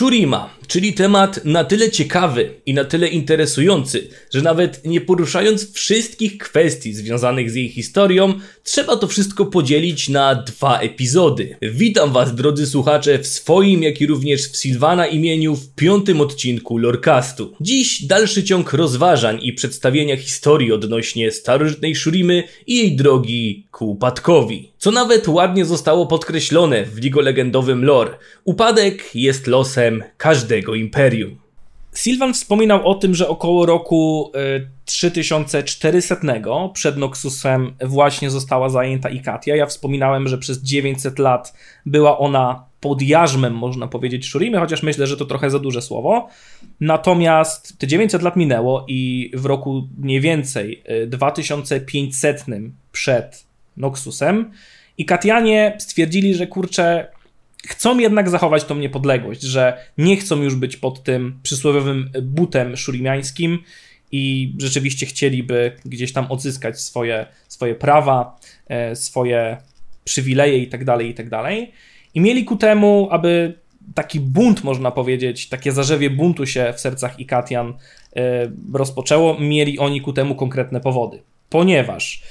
Shurima, czyli temat na tyle ciekawy i na tyle interesujący, że nawet nie poruszając wszystkich kwestii związanych z jej historią, trzeba to wszystko podzielić na dwa epizody. Witam Was, drodzy słuchacze, w swoim, jak i również w Silvana imieniu w piątym odcinku Lorecastu. Dziś dalszy ciąg rozważań i przedstawienia historii odnośnie starożytnej Shurimy i jej drogi ku upadkowi. Co nawet ładnie zostało podkreślone w ligolegendowym lore. Upadek jest losem każdego imperium. Sylvan wspominał o tym, że około roku y, 3400 przed Noxusem właśnie została zajęta Ikatia. Ja wspominałem, że przez 900 lat była ona pod jarzmem, można powiedzieć, Shurimy, chociaż myślę, że to trochę za duże słowo. Natomiast te 900 lat minęło i w roku mniej więcej 2500 przed Noxusem Ikatianie stwierdzili, że kurczę, chcą jednak zachować tą niepodległość, że nie chcą już być pod tym przysłowiowym butem szurimiańskim i rzeczywiście chcieliby gdzieś tam odzyskać swoje, swoje prawa, e, swoje przywileje i tak dalej, i tak. I mieli ku temu, aby taki bunt, można powiedzieć, takie zarzewie buntu się w sercach Ikatian e, rozpoczęło, mieli oni ku temu konkretne powody. Ponieważ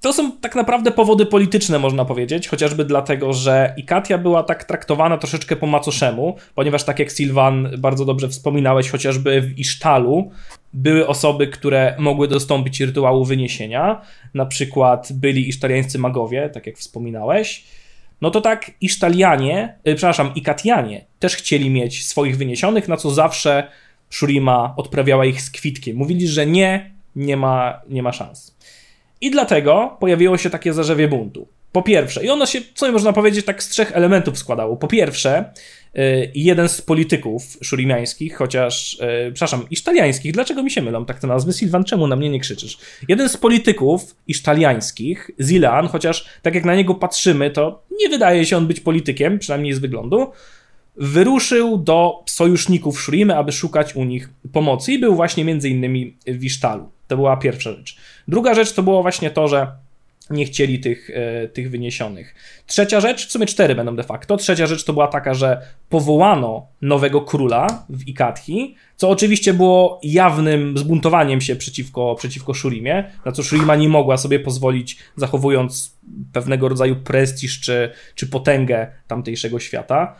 to są tak naprawdę powody polityczne, można powiedzieć, chociażby dlatego, że Ikatia była tak traktowana troszeczkę po macoszemu, ponieważ tak jak Silvan bardzo dobrze wspominałeś, chociażby w Isztalu były osoby, które mogły dostąpić rytuału wyniesienia, na przykład byli isztaliańscy magowie, tak jak wspominałeś, no to tak Isztalianie, yy, przepraszam, Ikatianie też chcieli mieć swoich wyniesionych, na co zawsze Shurima odprawiała ich z kwitkiem. Mówili, że nie, nie ma, nie ma szans. I dlatego pojawiło się takie zarzewie buntu. Po pierwsze, i ono się, co można powiedzieć, tak z trzech elementów składało. Po pierwsze, y, jeden z polityków szurimiańskich, chociaż, yy, przepraszam, isztaliańskich, dlaczego mi się mylą tak te nazwy? Silvan, czemu na mnie nie krzyczysz? Jeden z polityków isztaliańskich, Zilan, chociaż tak jak na niego patrzymy, to nie wydaje się on być politykiem, przynajmniej z wyglądu, wyruszył do sojuszników Shurimy, aby szukać u nich pomocy i był właśnie między innymi w Isztalu. To była pierwsza rzecz. Druga rzecz to było właśnie to, że nie chcieli tych, e, tych wyniesionych. Trzecia rzecz, w sumie cztery będą de facto. Trzecia rzecz to była taka, że powołano nowego króla w Ikathi, co oczywiście było jawnym zbuntowaniem się przeciwko, przeciwko Shurimie, na co Shurima nie mogła sobie pozwolić, zachowując pewnego rodzaju prestiż czy, czy potęgę tamtejszego świata.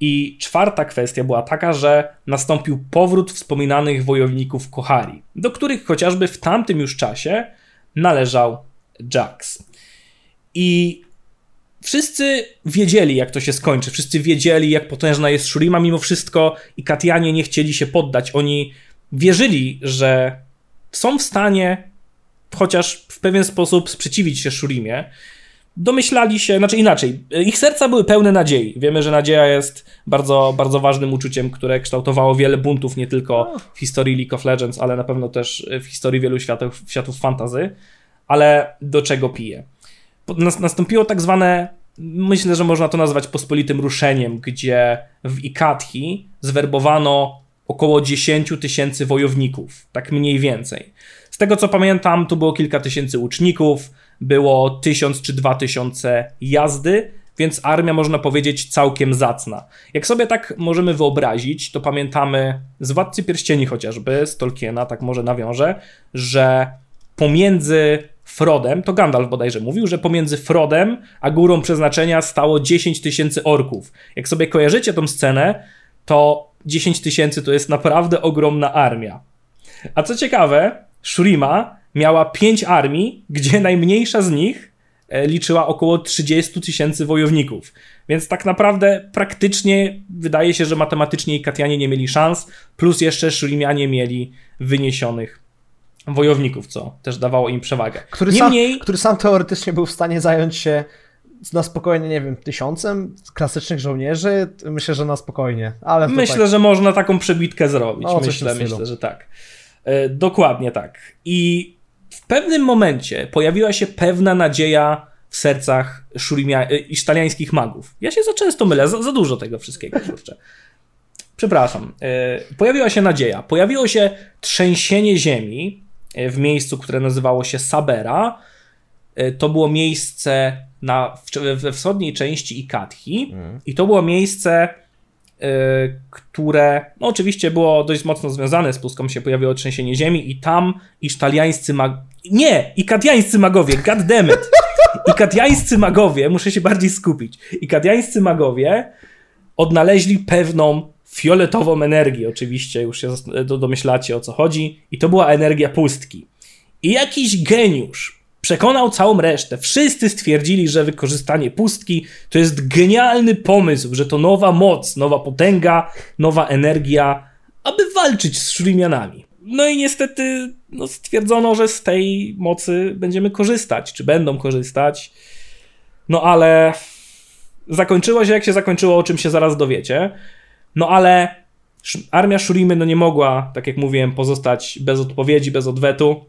I czwarta kwestia była taka, że nastąpił powrót wspominanych wojowników Kohari, do których chociażby w tamtym już czasie należał Jax. I wszyscy wiedzieli, jak to się skończy. Wszyscy wiedzieli, jak potężna jest Shurima. Mimo wszystko i Katianie nie chcieli się poddać. Oni wierzyli, że są w stanie chociaż w pewien sposób sprzeciwić się Shurimie domyślali się, znaczy inaczej, ich serca były pełne nadziei. Wiemy, że nadzieja jest bardzo, bardzo ważnym uczuciem, które kształtowało wiele buntów, nie tylko w historii League of Legends, ale na pewno też w historii wielu światów, światów fantazy. Ale do czego pije? Nastąpiło tak zwane, myślę, że można to nazwać pospolitym ruszeniem, gdzie w Ikathi zwerbowano około 10 tysięcy wojowników, tak mniej więcej. Z tego co pamiętam, tu było kilka tysięcy łuczników, było tysiąc czy dwa tysiące jazdy, więc armia można powiedzieć całkiem zacna. Jak sobie tak możemy wyobrazić, to pamiętamy z Władcy Pierścieni chociażby, z Tolkiena, tak może nawiążę, że pomiędzy Frodem, to Gandalf bodajże mówił, że pomiędzy Frodem a górą przeznaczenia stało 10 tysięcy orków. Jak sobie kojarzycie tą scenę, to 10 tysięcy to jest naprawdę ogromna armia. A co ciekawe, Shurima miała pięć armii, gdzie najmniejsza z nich e, liczyła około 30 tysięcy wojowników. Więc tak naprawdę praktycznie wydaje się, że matematycznie i Katianie nie mieli szans, plus jeszcze Szurimianie mieli wyniesionych wojowników, co też dawało im przewagę. Który, Niemniej... sam, który sam teoretycznie był w stanie zająć się na spokojnie, nie wiem, tysiącem klasycznych żołnierzy, myślę, że na spokojnie. Ale myślę, tak... że można taką przebitkę zrobić. No, myślę, myślę, że tak. E, dokładnie tak. I w pewnym momencie pojawiła się pewna nadzieja w sercach szurimia, isztaliańskich magów. Ja się za często mylę, za, za dużo tego wszystkiego, kurczę. Przepraszam. E, pojawiła się nadzieja. Pojawiło się trzęsienie ziemi w miejscu, które nazywało się Sabera. To było miejsce na, we wschodniej części Ikathi mm. i to było miejsce które no oczywiście było dość mocno związane z pustką, się pojawiło trzęsienie ziemi i tam isztaliańscy mag... Nie! I kadiańscy magowie, goddammit! I kadiańscy magowie, muszę się bardziej skupić, i kadiańscy magowie odnaleźli pewną fioletową energię, oczywiście już się domyślacie o co chodzi, i to była energia pustki. I jakiś geniusz przekonał całą resztę. Wszyscy stwierdzili, że wykorzystanie pustki to jest genialny pomysł, że to nowa moc, nowa potęga, nowa energia, aby walczyć z Shurimianami. No i niestety no, stwierdzono, że z tej mocy będziemy korzystać, czy będą korzystać. No ale zakończyło się jak się zakończyło, o czym się zaraz dowiecie. No ale armia Shurimy no nie mogła, tak jak mówiłem, pozostać bez odpowiedzi, bez odwetu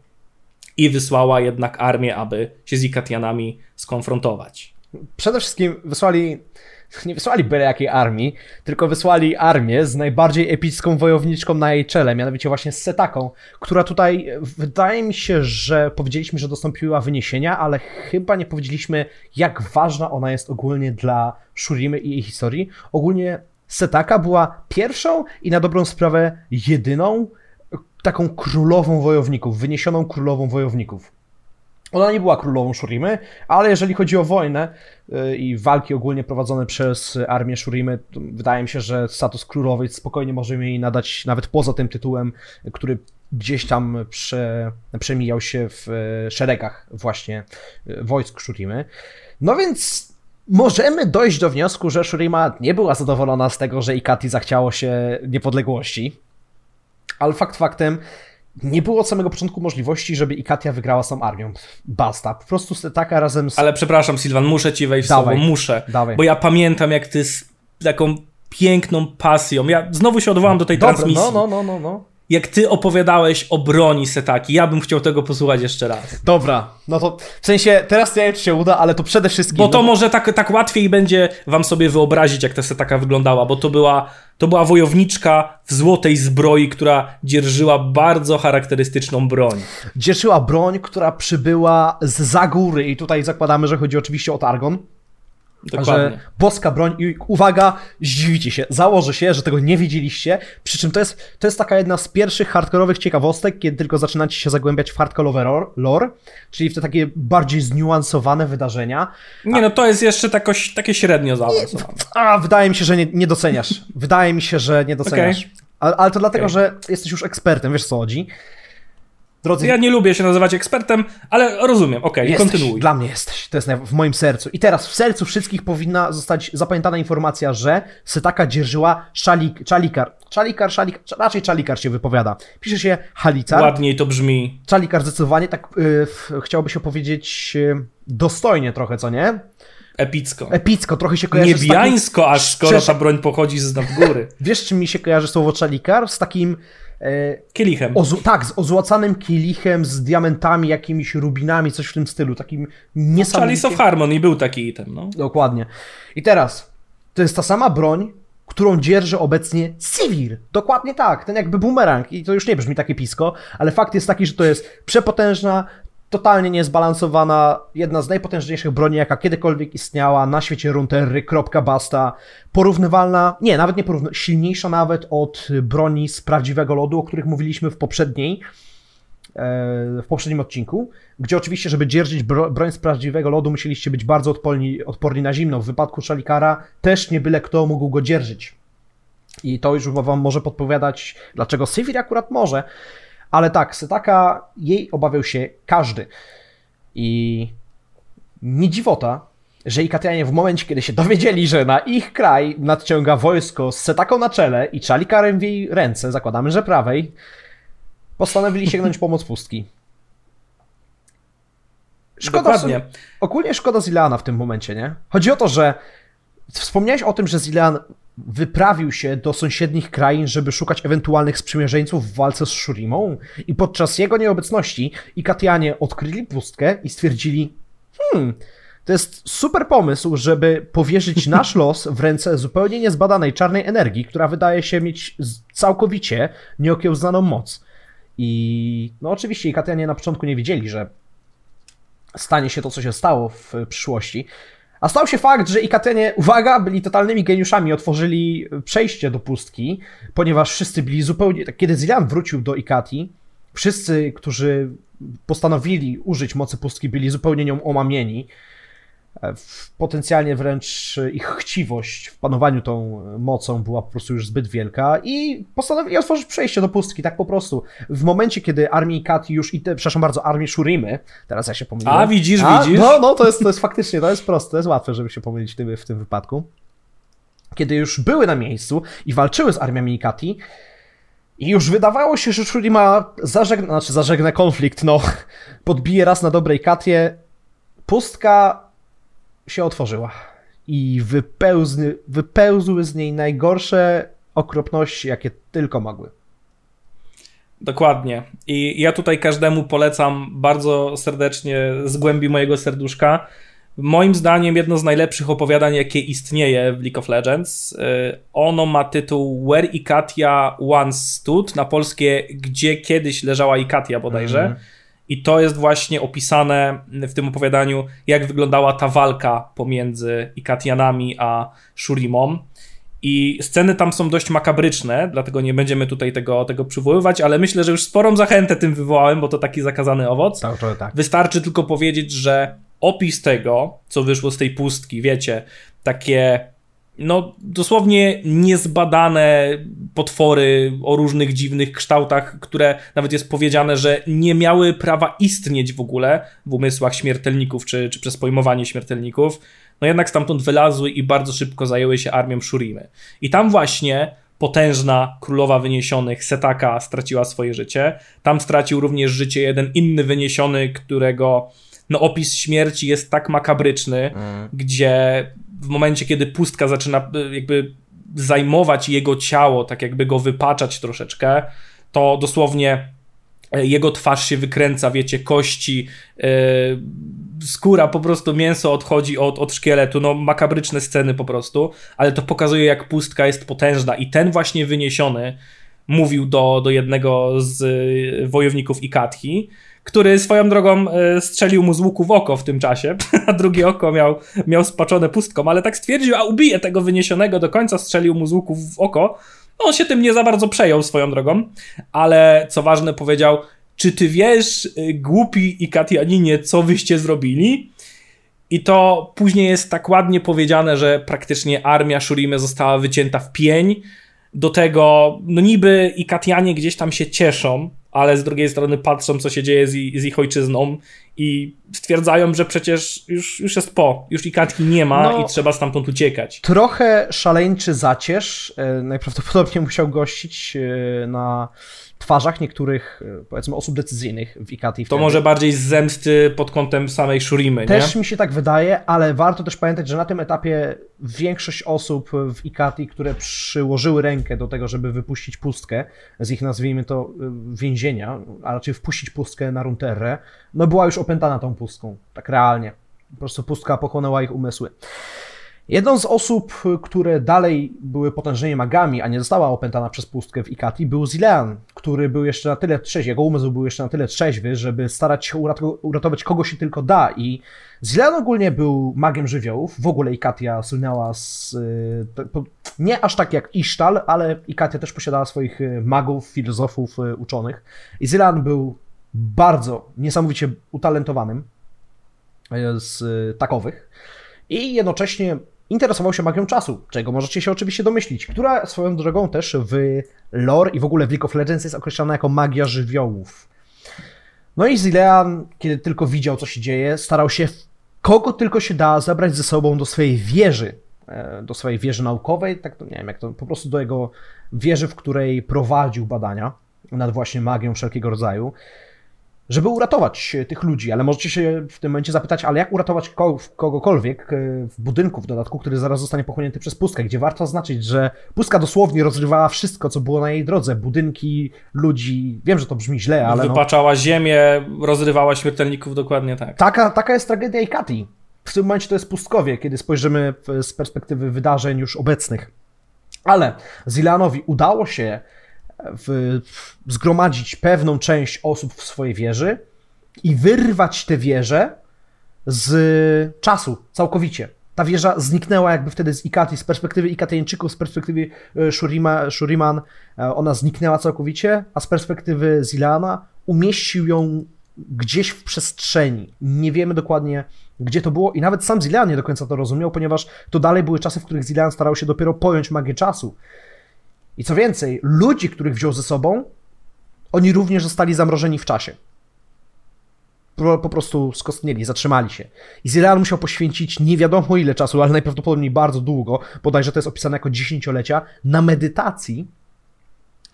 i wysłała jednak armię, aby się z Ikatianami skonfrontować. Przede wszystkim wysłali, nie wysłali byle jakiej armii, tylko wysłali armię z najbardziej epicką wojowniczką na jej czele, mianowicie właśnie z Setaką, która tutaj, wydaje mi się, że powiedzieliśmy, że dostąpiła wyniesienia, ale chyba nie powiedzieliśmy, jak ważna ona jest ogólnie dla Shurimy i jej historii. Ogólnie Setaka była pierwszą i na dobrą sprawę jedyną taką królową wojowników, wyniesioną królową wojowników. Ona nie była królową Shurimy, ale jeżeli chodzi o wojnę y, i walki ogólnie prowadzone przez armię Shurimy, wydaje mi się, że status królowej spokojnie możemy jej nadać nawet poza tym tytułem, który gdzieś tam prze, przemijał się w y, szeregach właśnie y, wojsk Shurimy. No więc możemy dojść do wniosku, że Shurima nie była zadowolona z tego, że Ikati zachciało się niepodległości ale fakt faktem, nie było od samego początku możliwości, żeby Ikatia wygrała sam armią. Basta. Po prostu taka razem z... Ale przepraszam, Silvan, muszę ci wejść w Dawaj. słowo. Muszę. Dawaj. Bo ja pamiętam, jak ty z taką piękną pasją... Ja znowu się odwołam do tej Dobra, transmisji. No, no, no, no, no jak ty opowiadałeś o broni Setaki. Ja bym chciał tego posłuchać jeszcze raz. Dobra, no to w sensie teraz nie wiem, czy się uda, ale to przede wszystkim... Bo to no... może tak, tak łatwiej będzie wam sobie wyobrazić, jak ta Setaka wyglądała, bo to była, to była wojowniczka w złotej zbroi, która dzierżyła bardzo charakterystyczną broń. Dzierżyła broń, która przybyła z Zagóry i tutaj zakładamy, że chodzi oczywiście o Targon. Dokładnie. Że boska broń i uwaga, zdziwicie się, założę się, że tego nie wiedzieliście, przy czym to jest, to jest taka jedna z pierwszych hardkorowych ciekawostek, kiedy tylko zaczynacie się zagłębiać w hardkorowe lore, czyli w te takie bardziej zniuansowane wydarzenia. Nie no, to jest jeszcze takoś, takie średnio zaawansowane. A, wydaje mi się, że nie, nie doceniasz. Wydaje mi się, że nie doceniasz. Okay. Ale, ale, to dlatego, okay. że jesteś już ekspertem, wiesz co chodzi. Drodzy... Ja nie lubię się nazywać ekspertem, ale rozumiem, okej, okay, kontynuuj. Dla mnie jesteś, to jest w moim sercu. I teraz w sercu wszystkich powinna zostać zapamiętana informacja, że Setaka dzierżyła szalik, czalikar. Czalikar, szalik, raczej czalikar się wypowiada. Pisze się halicar. Ładniej to brzmi. Czalikar zdecydowanie, tak yy, chciałoby się powiedzieć yy, dostojnie trochę, co nie? Epicko. Epicko, trochę się kojarzy Niebiańsko, z takim... aż skoro ta broń pochodzi z góry. Wiesz, czym mi się kojarzy słowo czalikar? Z takim E, kielichem. tak, z ozłacanym kielichem, z diamentami, jakimiś rubinami, coś w tym stylu. Takim niesamowitym... Chalice of Harmony był taki item, no. Dokładnie. I teraz, to jest ta sama broń, którą dzierży obecnie Sivir. Dokładnie tak, ten jakby bumerang. I to już nie brzmi takie pisko, ale fakt jest taki, że to jest przepotężna, totalnie niezbalansowana, jedna z najpotężniejszych broni, jaka kiedykolwiek istniała na świecie Runterry, kropka basta, porównywalna, nie, nawet nie porównywalna, silniejsza nawet od broni z prawdziwego lodu, o których mówiliśmy w poprzedniej, e, w poprzednim odcinku, gdzie oczywiście, żeby dzierżyć broń z prawdziwego lodu, musieliście być bardzo odporni, odporni na zimno. W wypadku Shalikara też nie byle kto mógł go dzierżyć. I to już wam może podpowiadać, dlaczego Sivir akurat może, ale tak, Setaka, jej obawiał się każdy. I nie dziwota, że Ikatianie w momencie, kiedy się dowiedzieli, że na ich kraj nadciąga wojsko z Setaką na czele i Czalikarem w jej ręce, zakładamy, że prawej, postanowili sięgnąć pomoc pustki. Szkoda, Dokładnie. Ogólnie szkoda Zileana w tym momencie, nie? Chodzi o to, że wspomniałeś o tym, że Zilean wyprawił się do sąsiednich krain, żeby szukać ewentualnych sprzymierzeńców w walce z Shurimą i podczas jego nieobecności Ikatianie odkryli pustkę i stwierdzili hmm, to jest super pomysł, żeby powierzyć nasz los w ręce zupełnie niezbadanej czarnej energii, która wydaje się mieć całkowicie nieokiełznaną moc. I no oczywiście Ikatianie na początku nie wiedzieli, że stanie się to, co się stało w przyszłości, A stał się fakt, że Ikatenie, uwaga, byli totalnymi geniuszami, otworzyli przejście do pustki, ponieważ wszyscy byli zupełnie. Tak, kiedy Zilan wrócił do Ikati, wszyscy, którzy postanowili użyć mocy pustki, byli zupełnie nią omamieni. E, potencjalnie wręcz ich chciwość w panowaniu tą mocą była po prostu już zbyt wielka i postanowili otworzyć przejście do pustki, tak po prostu. W momencie, kiedy armii Kati już, i te, przepraszam bardzo, armii Shurimy, teraz ja się pomyliłem. A, widzisz, A, widzisz? No, no, to jest, to jest faktycznie, to jest proste, to jest łatwe, żeby się pomylić w tym, w tym wypadku. Kiedy już były na miejscu i walczyły z armiami Kati, i już wydawało się, że Shurima zażegna, znaczy zażegna konflikt, no, podbije raz na dobrej Katie, pustka się otworzyła i wypełzły, wypełzły z niej najgorsze okropności, jakie tylko mogły. Dokładnie. I ja tutaj każdemu polecam bardzo serdecznie z głębi mojego serduszka. Moim zdaniem jedno z najlepszych opowiadań, jakie istnieje w League of Legends. Y, ono ma tytuł Where Ikatia Once Stood, na polskie Gdzie kiedyś leżała Ikatia bodajże. Mm. I to jest właśnie opisane w tym opowiadaniu, jak wyglądała ta walka pomiędzy Ikatianami a Shurimą. I sceny tam są dość makabryczne, dlatego nie będziemy tutaj tego, tego przywoływać, ale myślę, że już sporą zachętę tym wywołałem, bo to taki zakazany owoc. Tak, tak. Wystarczy tylko powiedzieć, że opis tego, co wyszło z tej pustki, wiecie, takie no dosłownie niezbadane potwory o różnych dziwnych kształtach, które nawet jest powiedziane, że nie miały prawa istnieć w ogóle w umysłach śmiertelników, czy, czy przez pojmowanie śmiertelników, no jednak stamtąd wylazły i bardzo szybko zajęły się armią Shurimy. I tam właśnie potężna królowa wyniesionych Setaka straciła swoje życie. Tam stracił również życie jeden inny wyniesiony, którego no opis śmierci jest tak makabryczny, mm. gdzie w momencie, kiedy pustka zaczyna e, jakby zajmować jego ciało, tak jakby go wypaczać troszeczkę, to dosłownie e, jego twarz się wykręca, wiecie, kości, yy, skóra, po prostu mięso odchodzi od, od szkieletu, no makabryczne sceny po prostu, ale to pokazuje jak pustka jest potężna. I ten właśnie wyniesiony mówił do, do jednego z wojowników Ikatki, który swoją drogą e, strzelił mu z łuku w oko w tym czasie, a drugie oko miał, miał spaczone pustką, ale tak stwierdził, a ubije tego wyniesionego do końca, strzelił mu z łuku w oko. On się tym nie za bardzo przejął swoją drogą, ale co ważne powiedział, czy ty wiesz, e, głupi i Katianinie, co wyście zrobili? I to później jest tak ładnie powiedziane, że praktycznie armia Shurimy została wycięta w pień. Do tego, no niby i Katianie gdzieś tam się cieszą, ale z drugiej strony patrzą, co się dzieje z, z ich ojczyzną i stwierdzają, że przecież już, już jest po, już Ikatki nie ma no, i trzeba stamtąd uciekać. Trochę szaleńczy zacierz e, najprawdopodobniej musiał gościć e, na twarzach niektórych, e, powiedzmy, osób decyzyjnych w Ikati. To może bardziej z zemsty pod kątem samej Shurimy, Też nie? mi się tak wydaje, ale warto też pamiętać, że na tym etapie większość osób w Ikati, które przyłożyły rękę do tego, żeby wypuścić pustkę z ich, nazwijmy to, więzienia, a raczej wpuścić pustkę na Runterre, no była już opętana tą pustką, tak realnie. Po prostu pustka pochłonęła ich umysły. Jedną z osób, które dalej były potężnymi magami, a nie została opętana przez pustkę w Ikati, był Zilean, który był jeszcze na tyle trzeźwy, jego umysł był jeszcze na tyle trzeźwy, żeby starać się uratować kogo się tylko da i Zilean ogólnie był magiem żywiołów, w ogóle Ikatia słynęła z... Y, nie aż tak jak Isztal, ale Ikatia też posiadała swoich y, magów, filozofów, y, uczonych i Zilean był bardzo, niesamowicie utalentowanym z takowych i jednocześnie interesował się magią czasu, czego możecie się oczywiście domyślić, która swoją drogą też w lore i w ogóle w League of Legends jest określana jako magia żywiołów. No i Zilean, kiedy tylko widział, co się dzieje, starał się kogo tylko się da zabrać ze sobą do swojej wieży, e, do swojej wieży naukowej, tak to nie wiem jak to, po prostu do jego wieży, w której prowadził badania nad właśnie magią wszelkiego rodzaju żeby uratować tych ludzi, ale możecie się w tym momencie zapytać, ale jak uratować kogokolwiek e, w budynku w dodatku, który zaraz zostanie pochłonięty przez pustkę, gdzie warto zaznaczyć, że pustka dosłownie rozrywała wszystko, co było na jej drodze, budynki, ludzi, wiem, że to brzmi źle, ale no. Wypaczała no... ziemię, rozrywała śmiertelników, dokładnie tak. Taka, taka jest tragedia Ikati. W tym momencie to jest pustkowie, kiedy spojrzymy z perspektywy wydarzeń już obecnych. Ale Zilanowi udało się w, zgromadzić pewną część osób w swojej wieży i wyrwać tę wieżę z czasu całkowicie. ta wieża zniknęła jakby wtedy z Ikati, z perspektywy Ikatyjczyków, z perspektywy e, Shurima, Shuriman, e, ona zniknęła całkowicie, a z perspektywy Zilana umieścił ją gdzieś w przestrzeni. Nie wiemy dokładnie, gdzie to było i nawet sam Zilean nie do końca to rozumiał, ponieważ to dalej były czasy, w których Zilean starał się dopiero pojąć magię czasu. I co więcej, ludzi, których wziął ze sobą, oni również zostali zamrożeni w czasie. Po, prostu skostnieli, zatrzymali się. I Zilean musiał poświęcić nie wiadomo ile czasu, ale najprawdopodobniej bardzo długo, bodajże to jest opisane jako dziesięciolecia, na medytacji,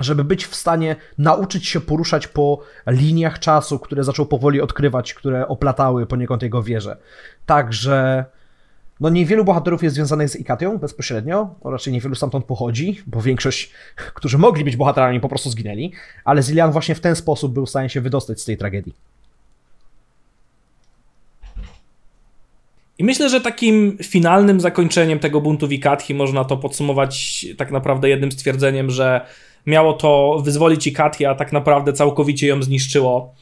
żeby być w stanie nauczyć się poruszać po liniach czasu, które zaczął powoli odkrywać, które oplatały poniekąd jego wieżę. Także no niewielu bohaterów jest związanych z Ikatią bezpośrednio, o raczej niewielu stamtąd pochodzi, bo większość, którzy mogli być bohaterami, po prostu zginęli, ale Zilian właśnie w ten sposób był w stanie się wydostać z tej tragedii. I myślę, że takim finalnym zakończeniem tego buntu Wikatchi można to podsumować tak naprawdę jednym stwierdzeniem, że miało to wyzwolić Ikati, a tak naprawdę całkowicie ją zniszczyło.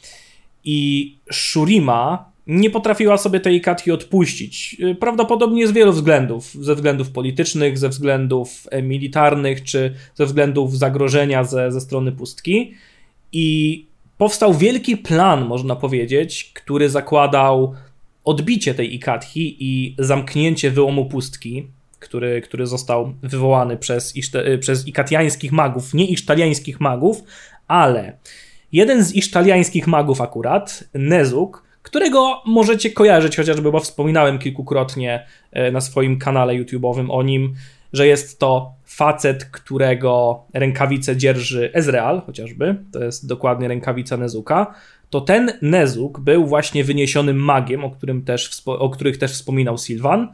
I Shurima nie potrafiła sobie tej Ikati odpuścić. Prawdopodobnie z wielu względów. Ze względów politycznych, ze względów e, militarnych, czy ze względów zagrożenia ze, ze strony pustki. I powstał wielki plan, można powiedzieć, który zakładał odbicie tej Ikatchi i zamknięcie wyłomu pustki, który, który został wywołany przez, iszte, przez ikatiańskich magów, nie isztaliańskich magów, ale jeden z isztaliańskich magów akurat, Nezuk, którego możecie kojarzyć, chociażby, bo wspominałem kilkukrotnie e, na swoim kanale YouTube'owym o nim, że jest to facet, którego rękawice dzierży Ezreal, chociażby, to jest dokładnie rękawica Nezuka, to ten Nezuk był właśnie wyniesionym magiem, o, którym też, o których też wspominał Sylvan,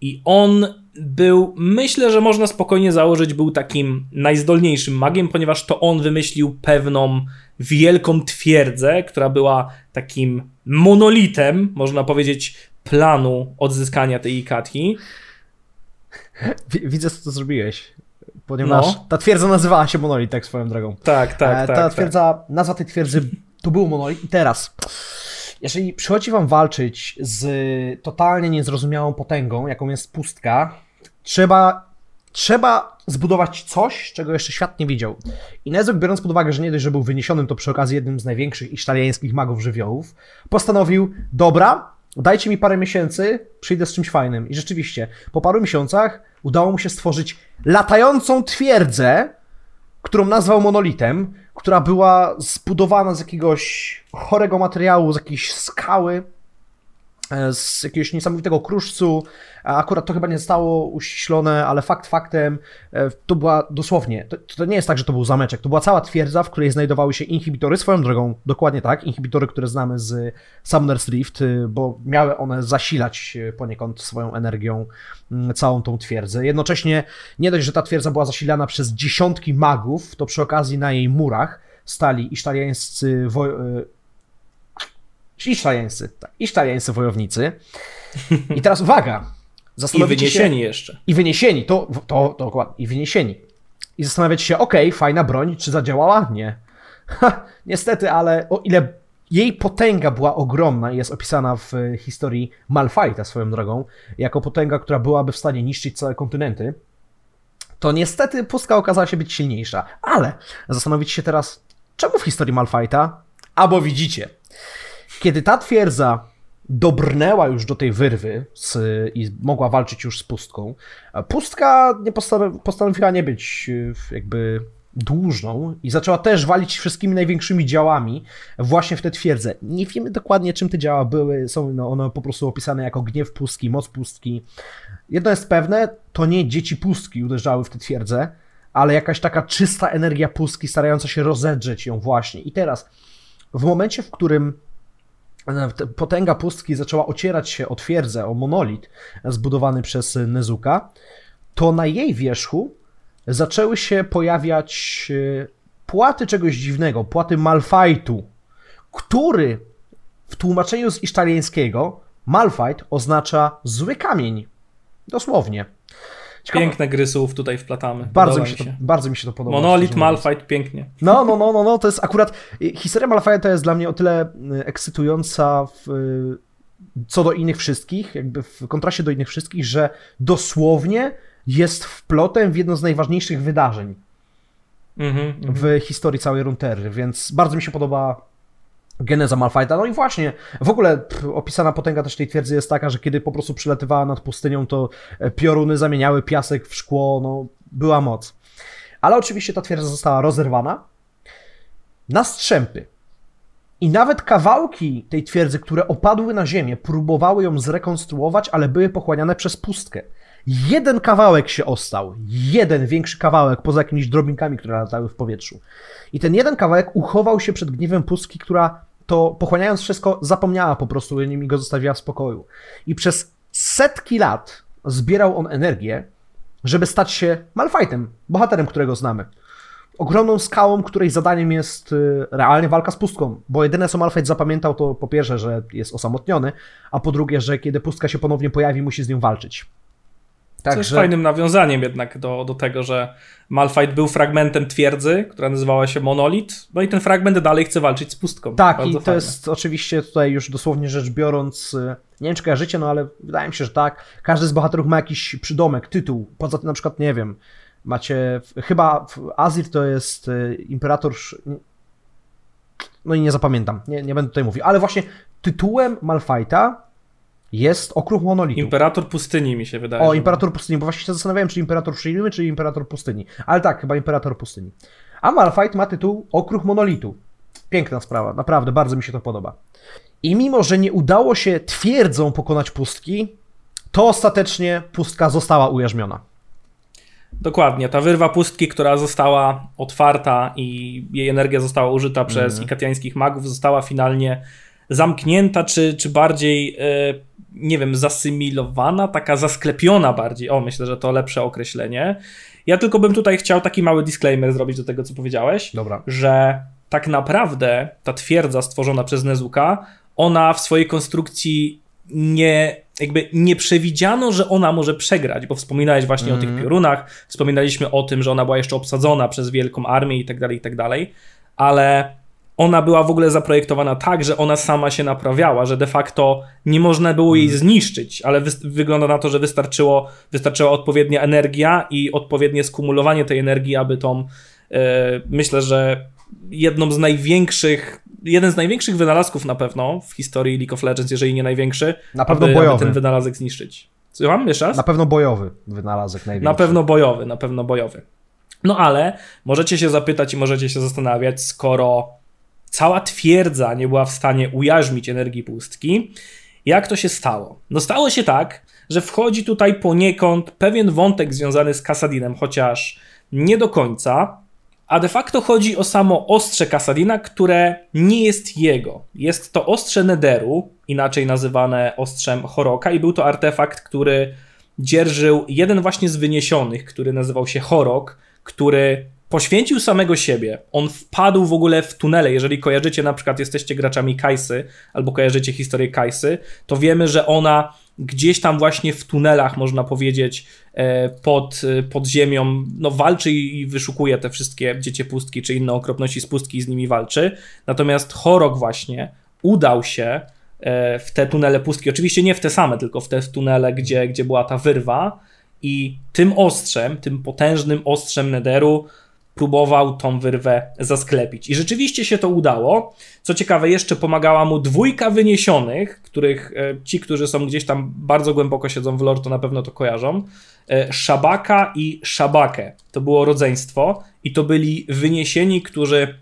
i on był, myślę, że można spokojnie założyć, był takim najzdolniejszym magiem, ponieważ to on wymyślił pewną wielką twierdzę, która była takim monolitem, można powiedzieć, planu odzyskania tej Ikatki. Widzę, co to zrobiłeś. Ponieważ no. ta twierdza nazywała się monolit, tak swoją drogą. Tak, tak, e, tak. Ta twierdza, tak. nazwa tej twierdzy to był monolit i teraz jeżeli przychodzi wam walczyć z totalnie niezrozumiałą potęgą, jaką jest pustka, trzeba, trzeba zbudować coś, czego jeszcze świat nie widział. I Nezok, biorąc pod uwagę, że nie dość, że był wyniesionym, to przy okazji jednym z największych isztaliańskich magów żywiołów, postanowił, dobra, dajcie mi parę miesięcy, przyjdę z czymś fajnym. I rzeczywiście, po paru miesiącach udało mu się stworzyć latającą twierdzę, którą nazwał monolitem, która była zbudowana z jakiegoś chorego materiału, z jakiejś skały, z jakiegoś niesamowitego kruszcu. Akurat to chyba nie zostało uściślone, ale fakt faktem, e, to była dosłownie, to, to, nie jest tak, że to był zameczek, to była cała twierdza, w której znajdowały się inhibitory, swoją drogą, dokładnie tak, inhibitory, które znamy z Summoner's Rift, e, bo miały one zasilać poniekąd swoją energią mm, całą tą twierdzę. Jednocześnie nie dość, że ta twierdza była zasilana przez dziesiątki magów, to przy okazji na jej murach stali isztaliańscy wo Isztaliańscy, tak, isztaliańscy wojownicy. I teraz uwaga. I wyniesieni się, jeszcze. I wyniesieni, to, to, to dokładnie, i wyniesieni. I zastanawiać się, okej, okay, fajna broń, czy zadziałała? Nie. Ha, niestety, ale o ile jej potęga była ogromna i jest opisana w historii Malfighta swoją drogą, jako potęga, która byłaby w stanie niszczyć całe kontynenty, to niestety pustka okazała się być silniejsza. Ale zastanowić się teraz, czemu w historii Malfighta? Albo widzicie, kiedy ta twierdza dobrnęła już do tej wyrwy z, i mogła walczyć już z pustką, pustka nie postanowiła nie być e, jakby dłużną i zaczęła też walić wszystkimi największymi działami właśnie w tę twierdzę. Nie wiemy dokładnie, czym te działa były, są no, one po prostu opisane jako gniew pustki, moc pustki. Jedno jest pewne, to nie dzieci pustki uderzały w tę twierdzę, ale jakaś taka czysta energia pustki starająca się rozedrzeć ją właśnie. I teraz, w momencie, w którym potęga pustki zaczęła ocierać się o twierdzę, o monolit zbudowany przez Nezuka, to na jej wierzchu zaczęły się pojawiać e, płaty czegoś dziwnego, płaty Malfajtu, który w tłumaczeniu z isztaliańskiego Malfajt oznacza zły kamień. Dosłownie. Ciekawe. Piękne gry słów tutaj wplatamy. Bardzo mi, się, to, bardzo mi się to podoba. Monolith, Malfight, pięknie. No, no, no, no, no, to jest akurat... Historia Malfighta jest dla mnie o tyle y, ekscytująca w, y, co do innych wszystkich, jakby w kontraście do innych wszystkich, że dosłownie jest wplotem w jedno z najważniejszych wydarzeń Mhm, mhm. w historii całej Runeterry, więc bardzo mi się podoba geneza Malfighta. No i właśnie, w ogóle opisana potęga też tej twierdzy jest taka, że kiedy po prostu przylatywała nad pustynią, to e, pioruny zamieniały piasek w szkło, no była moc. Ale oczywiście ta twierdza została rozerwana na strzępy. I nawet kawałki tej twierdzy, które opadły na ziemię, próbowały ją zrekonstruować, ale były pochłaniane przez pustkę. Jeden kawałek się ostał. Jeden większy kawałek, poza jakimiś drobinkami, które latały w powietrzu. I ten jeden kawałek uchował się przed gniewem pustki, która to pochłaniając wszystko, zapomniała po prostu i go zostawiła w spokoju. I przez setki lat zbierał on energię, żeby stać się Malfightem, bohaterem, którego znamy. Ogromną skałą, której zadaniem jest y, realnie walka z pustką, bo jedyne co Malfight zapamiętał to po pierwsze, że jest osamotniony, a po drugie, że kiedy pustka się ponownie pojawi, musi z nią walczyć. Co jest fajnym nawiązaniem jednak do, do tego, że Malfight był fragmentem twierdzy, która nazywała się Monolit, no i ten fragment dalej chce walczyć z pustką. Tak, Bardzo i to fajne. jest oczywiście tutaj już dosłownie rzecz biorąc, y, nie wiem czy kojarzycie, no ale wydaje mi się, że tak. Każdy z bohaterów ma jakiś przydomek, tytuł. Poza tym na przykład, nie wiem, macie, chyba Azir to jest y, Imperator... No i nie zapamiętam, nie, nie będę tutaj mówił, ale właśnie tytułem Malfighta jest Okruch Monolitu. Imperator pustyni mi się wydaje. O, Imperator Pustyni, bo właśnie się zastanawiałem, czy Imperator Przyjmy, czy Imperator Pustyni. Ale tak, chyba Imperator Pustyni. A Malfight ma tytuł Okruch Monolitu. Piękna sprawa, naprawdę, bardzo mi się to podoba. I mimo, że nie udało się twierdzą pokonać pustki, to ostatecznie pustka została ujarzmiona. Dokładnie, ta wyrwa pustki, która została otwarta i jej energia została użyta przez Mhm. ikatiańskich magów, została finalnie zamknięta, czy, czy bardziej, e, nie wiem, zasymilowana, taka zasklepiona bardziej. O, myślę, że to lepsze określenie. Ja tylko bym tutaj chciał taki mały disclaimer zrobić do tego, co powiedziałeś, Dobra. że tak naprawdę ta twierdza stworzona przez Nezuka, ona w swojej konstrukcji nie, jakby nie przewidziano, że ona może przegrać, bo wspominałeś właśnie o tych piorunach, wspominaliśmy o tym, że ona była jeszcze obsadzona przez wielką armię i tak dalej, i tak dalej, ale ona była w ogóle zaprojektowana tak, że ona sama się naprawiała, że de facto nie można było jej zniszczyć, ale wy- wygląda na to, że wystarczyło, wystarczyła odpowiednia energia i odpowiednie skumulowanie tej energii, aby tą, e, myślę, że jedną z największych, jeden z największych wynalazków na pewno w historii League of Legends, jeżeli nie największy, Na pewno aby, bojowy. aby ten wynalazek zniszczyć. Słucham jeszcze raz? Na pewno bojowy wynalazek największy. Na pewno bojowy, na pewno bojowy. No ale możecie się zapytać i możecie się zastanawiać, skoro cała twierdza nie była w stanie ujarzmić energii pustki, jak to się stało? No stało się tak, że wchodzi tutaj poniekąd pewien wątek związany z Kasadinem, chociaż nie do końca, a de facto chodzi o samo ostrze Kasadina, które nie jest jego. Jest to ostrze Nederu, inaczej nazywane ostrzem Horoka i był to artefakt, który dzierżył jeden właśnie z wyniesionych, który nazywał się Horok, który poświęcił samego siebie. On wpadł w ogóle w tunele. Jeżeli kojarzycie, na przykład jesteście graczami Kajsy, albo kojarzycie historię Kajsy, to wiemy, że ona gdzieś tam właśnie w tunelach, można powiedzieć, e, pod, e, pod ziemią, no walczy i wyszukuje te wszystkie dziecię pustki, czy inne okropności z pustki i z nimi walczy. Natomiast Horok właśnie udał się e, w te tunele pustki. Oczywiście nie w te same, tylko w te tunele, gdzie, gdzie była ta wyrwa. I tym ostrzem, tym potężnym ostrzem Nederu próbował tą wyrwę zasklepić. I rzeczywiście się to udało. Co ciekawe, jeszcze pomagała mu dwójka wyniesionych, których e, ci, którzy są gdzieś tam bardzo głęboko siedzą w lore, to na pewno to kojarzą. E, Szabaka i Szabakę. To było rodzeństwo i to byli wyniesieni, którzy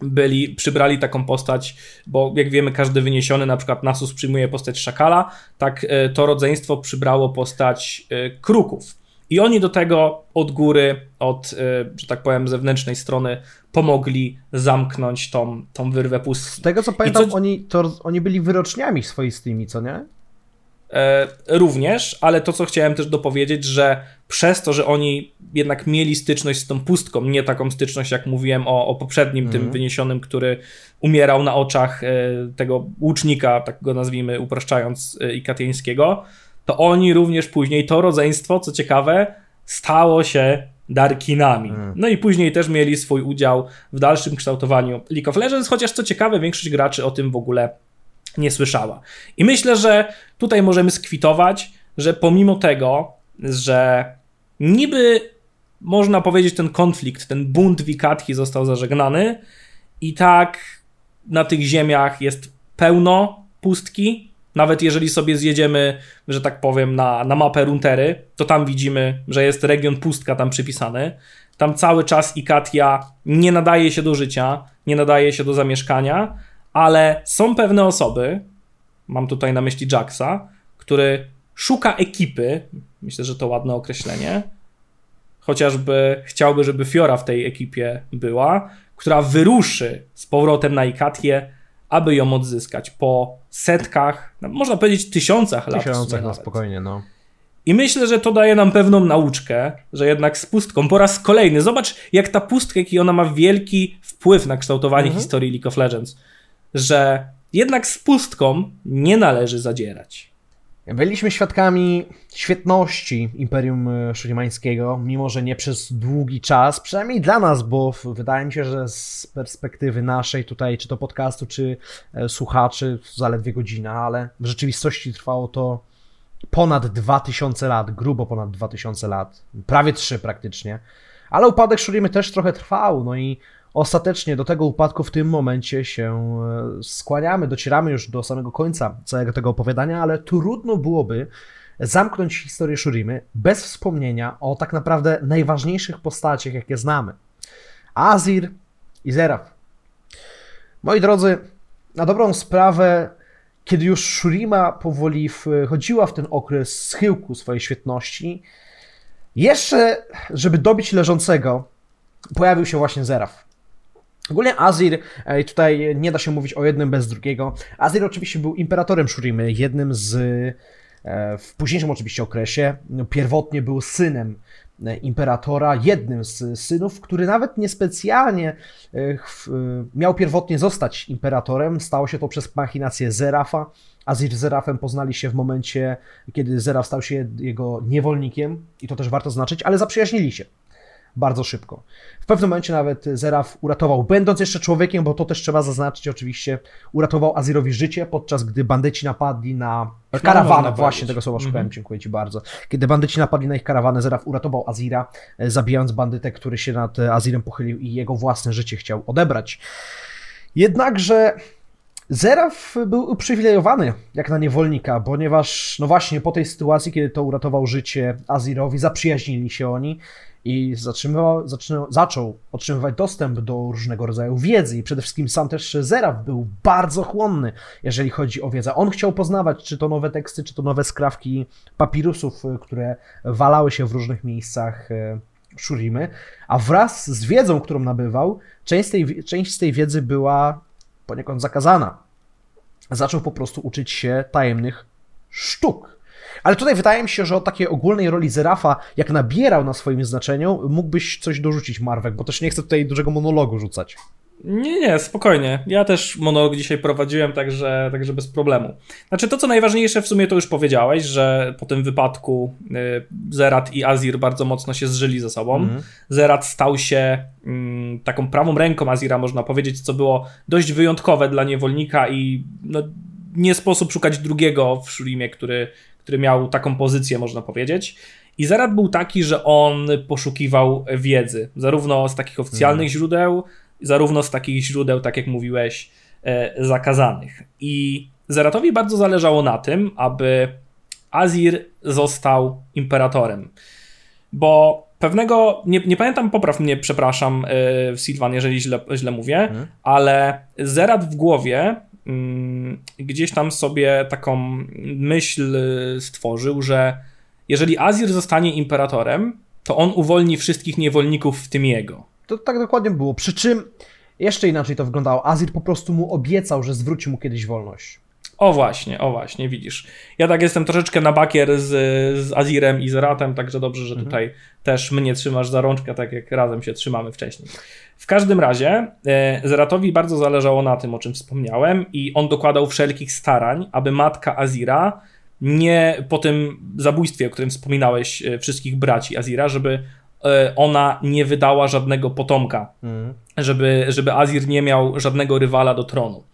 byli, przybrali taką postać, bo jak wiemy, każdy wyniesiony, na przykład Nasus przyjmuje postać szakala, tak e, to rodzeństwo przybrało postać kruków. I oni do tego od góry, od, e, że tak powiem, zewnętrznej strony pomogli zamknąć tą, tą wyrwę Z pustki. tego co pamiętam, co- oni, to, oni byli wyroczniami swoistymi, co nie? E, również, ale to, co chciałem też dopowiedzieć, że przez to, że oni jednak mieli styczność z tą pustką, nie taką styczność, jak mówiłem o, o poprzednim tym wyniesionym, który umierał na oczach e, tego łucznika, tak go nazwijmy, upraszczając, e, ikatieńskiego, to oni również później, to rodzeństwo, co ciekawe, stało się Darkinami. No i później też mieli swój udział w dalszym kształtowaniu League of Legends, chociaż co ciekawe, większość graczy o tym w ogóle nie słyszała. I myślę, że tutaj możemy skwitować, że pomimo tego, że niby można powiedzieć ten konflikt, ten bunt Wikatki został zażegnany i tak na tych ziemiach jest pełno pustki. Nawet jeżeli sobie zjedziemy, że tak powiem, na, na mapę Runtery, to tam widzimy, że jest region pustka tam przypisany. Tam cały czas Ikatia nie nadaje się do życia, nie nadaje się do zamieszkania, ale są pewne osoby, mam tutaj na myśli Jacksa, który szuka ekipy, myślę, że to ładne określenie, chociażby chciałby, żeby Fiora w tej ekipie była, która wyruszy z powrotem na Ikatię, aby ją odzyskać po setkach, no, można powiedzieć tysiącach lat. Tysiącach, no spokojnie, no. I myślę, że to daje nam pewną nauczkę, że jednak z pustką po raz kolejny, zobacz jak ta pustka, jaki ona ma wielki wpływ na kształtowanie mhm. historii League of Legends, że jednak z pustką nie należy zadzierać. Byliśmy świadkami świetności Imperium Szurimańskiego, mimo że nie przez długi czas, przynajmniej dla nas, bo wydaje mi się, że z perspektywy naszej tutaj, czy to podcastu, czy e, słuchaczy, zaledwie godzina, ale w rzeczywistości trwało to ponad 2000 lat, grubo ponad 2000 lat, prawie 3 praktycznie. Ale upadek Shurimy też trochę trwał, no i ostatecznie do tego upadku w tym momencie się e, skłaniamy, docieramy już do samego końca całego tego opowiadania, ale trudno byłoby zamknąć historię Shurimy bez wspomnienia o tak naprawdę najważniejszych postaciach, jakie znamy. Azir i Zeraf. Moi drodzy, na dobrą sprawę, kiedy już Shurima powoli wchodziła w ten okres schyłku swojej świetności, jeszcze, żeby dobić leżącego, pojawił się właśnie Zeraf. Ogólnie Azir, e, tutaj nie da się mówić o jednym bez drugiego. Azir oczywiście był imperatorem Shurimy, jednym z e, w późniejszym oczywiście okresie. Pierwotnie był synem e, imperatora, jednym z synów, który nawet niespecjalnie miał pierwotnie zostać imperatorem. Stało się to przez machinację Zerafa. Azir z Zerafem poznali się w momencie, kiedy Zeraf stał się jego niewolnikiem, i to też warto znaczyć, ale zaprzyjaźnili się bardzo szybko. W pewnym momencie nawet Zeraf uratował, będąc jeszcze człowiekiem, bo to też trzeba zaznaczyć oczywiście, uratował Azirowi życie, podczas gdy bandyci napadli na karawanę, właśnie tego słowa szukałem, mm -hmm. dziękuję Ci bardzo. Kiedy bandyci napadli na ich karawanę, Zeraf uratował Azira, e, zabijając bandytę, który się nad Azirem pochylił i jego własne życie chciał odebrać. Jednakże Zeraf był uprzywilejowany jak na niewolnika, ponieważ, no właśnie, po tej sytuacji, kiedy to uratował życie Azirowi, zaprzyjaźnili się oni i zatrzymywał, zaczynał, zaczął otrzymywać dostęp do różnego rodzaju wiedzy i przede wszystkim sam też Zeraf był bardzo chłonny, jeżeli chodzi o wiedzę. On chciał poznawać, czy to nowe teksty, czy to nowe skrawki papirusów, które walały się w różnych miejscach e, Shurimy, a wraz z wiedzą, którą nabywał, część z tej, część z tej wiedzy była poniekąd zakazana. Zaczął po prostu uczyć się tajemnych sztuk, ale tutaj wydaje mi się, że o takiej ogólnej roli Zerafa, jak nabierał na swoim znaczeniu, mógłbyś coś dorzucić, Marwek, bo też nie chcę tutaj dużego monologu rzucać. Nie, nie, spokojnie. Ja też monolog dzisiaj prowadziłem, także, także bez problemu. Znaczy, to co najważniejsze w sumie to już powiedziałeś, że po tym wypadku y, Zerat i Azir bardzo mocno się zżyli ze sobą. Mm. Zerat stał się mm, taką prawą ręką Azira, można powiedzieć, co było dość wyjątkowe dla niewolnika i no, nie sposób szukać drugiego w Shurimie, który, który miał taką pozycję, można powiedzieć. I Zerat był taki, że on poszukiwał wiedzy, zarówno z takich oficjalnych mhm. źródeł, zarówno z takich źródeł, tak jak mówiłeś, e, zakazanych. I Zeratowi bardzo zależało na tym, aby Azir został imperatorem. Bo pewnego, nie, nie pamiętam, popraw mnie, przepraszam, e, Silvan, jeżeli źle, źle mówię, hmm. ale Zerat w głowie gdzieś tam sobie taką myśl stworzył, że jeżeli Azir zostanie imperatorem, to on uwolni wszystkich niewolników, w tym jego. To tak dokładnie było. Przy czym jeszcze inaczej to wyglądało. Azir po prostu mu obiecał, że zwróci mu kiedyś wolność. O właśnie, o właśnie, widzisz. Ja tak jestem troszeczkę na bakier z, z Azirem i z Ratem, także dobrze, że mhm. tutaj też mnie trzymasz za rączkę, tak jak razem się trzymamy wcześniej. W każdym razie e, Zeratowi bardzo zależało na tym, o czym wspomniałem i on dokładał wszelkich starań, aby matka Azira nie po tym zabójstwie, o którym wspominałeś, e, wszystkich braci Azira, żeby e, ona nie wydała żadnego potomka, mhm. żeby, żeby Azir nie miał żadnego rywala do tronu.